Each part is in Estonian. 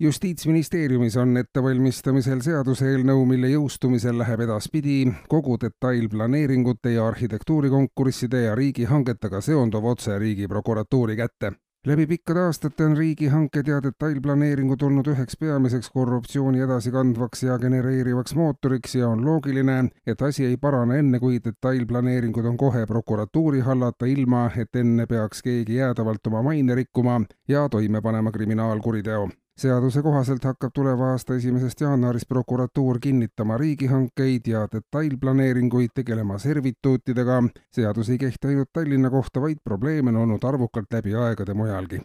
justiitsministeeriumis on ettevalmistamisel seaduseelnõu, mille jõustumisel läheb edaspidi kogu detailplaneeringute ja arhitektuurikonkursside ja riigihangetega seonduv otse Riigiprokuratuuri kätte. Läbi pikkade aastate on riigihanked ja detailplaneeringud olnud üheks peamiseks korruptsiooni edasikandvaks ja genereerivaks mootoriks ja on loogiline, et asi ei parane enne, kui detailplaneeringud on kohe prokuratuuri hallata, ilma et enne peaks keegi jäädavalt oma maine rikkuma ja toime panema kriminaalkuriteo seaduse kohaselt hakkab tuleva aasta esimesest jaanuarist prokuratuur kinnitama riigihankeid ja detailplaneeringuid, tegelema servituutidega. seadus ei kehti ainult Tallinna kohta, vaid probleeme on olnud arvukalt läbi aegade mujalgi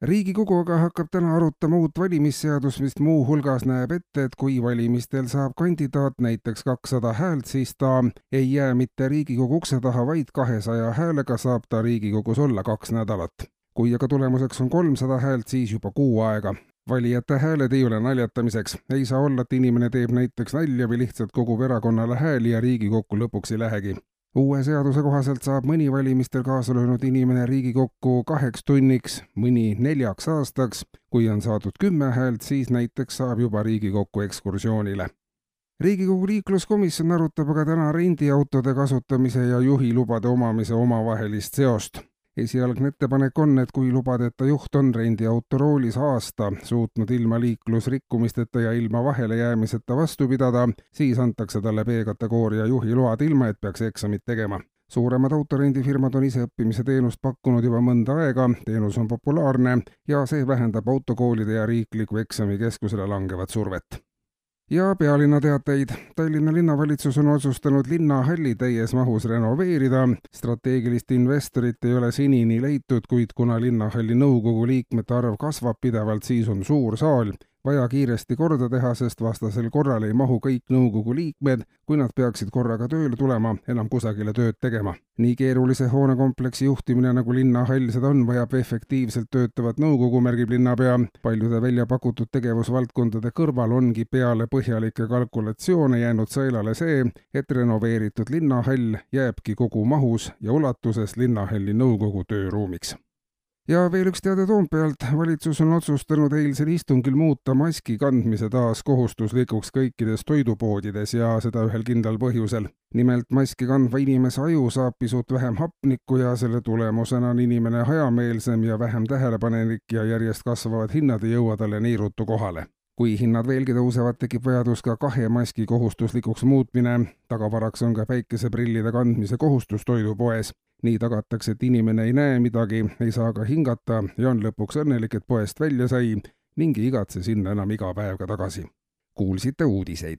riigikogu aga hakkab täna arutama uut valimisseadust, mis muuhulgas näeb ette, et kui valimistel saab kandidaat näiteks kakssada häält, siis ta ei jää mitte Riigikogu ukse taha, vaid kahesaja häälega saab ta Riigikogus olla kaks nädalat kui aga tulemuseks on kolmsada häält, siis juba kuu aega. valijate hääled ei ole naljatamiseks, ei saa olla, et inimene teeb näiteks nalja või lihtsalt kogub erakonnale hääli ja Riigikokku lõpuks ei lähegi. uue seaduse kohaselt saab mõni valimistel kaasa löönud inimene Riigikokku kaheks tunniks, mõni neljaks aastaks. kui on saadud kümme häält, siis näiteks saab juba Riigikokku ekskursioonile riigikogu liikluskomisjon arutab aga täna rendiautode kasutamise ja juhilubade omamise omavahelist seost esialgne ettepanek on, et kui lubadeta juht on rendiauto roolis aasta suutnud ilma liiklusrikkumisteta ja ilma vahelejäämiseta vastu pidada, siis antakse talle B-kategooria juhiload, ilma et peaks eksamit tegema. Suuremad autorendifirmad on iseõppimise teenust pakkunud juba mõnda aega, teenus on populaarne ja see vähendab autokoolide ja riikliku eksamikeskusele langevat survet ja pealinna teateid. Tallinna linnavalitsus on otsustanud linnahalli täies mahus renoveerida. strateegilist investorit ei ole senini leitud, kuid kuna linnahalli nõukogu liikmete arv kasvab pidevalt, siis on suur saal vaja kiiresti korda teha, sest vastasel korral ei mahu kõik nõukogu liikmed, kui nad peaksid korraga tööle tulema, enam kusagile tööd tegema. nii keerulise hoonekompleksi juhtimine, nagu linnahall seda on, vajab efektiivselt töötavat nõukogu, märgib linnapea. paljude välja pakutud tegevusvaldkondade kõrval ongi peale põhjalikke kalkulatsioone jäänud sõelale see, et renoveeritud linnahall jääbki kogu mahus ja ulatuses linnahalli nõukogu tööruumiks ja veel üks teade Toompealt. valitsus on otsustanud eilsel istungil muuta maski kandmise taas kohustuslikuks kõikides toidupoodides ja seda ühel kindlal põhjusel. nimelt maski kandva inimese aju saab pisut vähem hapnikku ja selle tulemusena on inimene hajameelsem ja vähem tähelepanelik ja järjest kasvavad hinnad ei jõua talle nii ruttu kohale kui hinnad veelgi tõusevad, tekib vajadus ka kahe maski kohustuslikuks muutmine. tagavaraks on ka päikeseprillide kandmise kohustus toidupoes nii tagatakse, et inimene ei näe midagi, ei saa ka hingata ja on lõpuks õnnelik, et poest välja sai ning ei igatse sinna enam iga päev ka tagasi. kuulsite uudiseid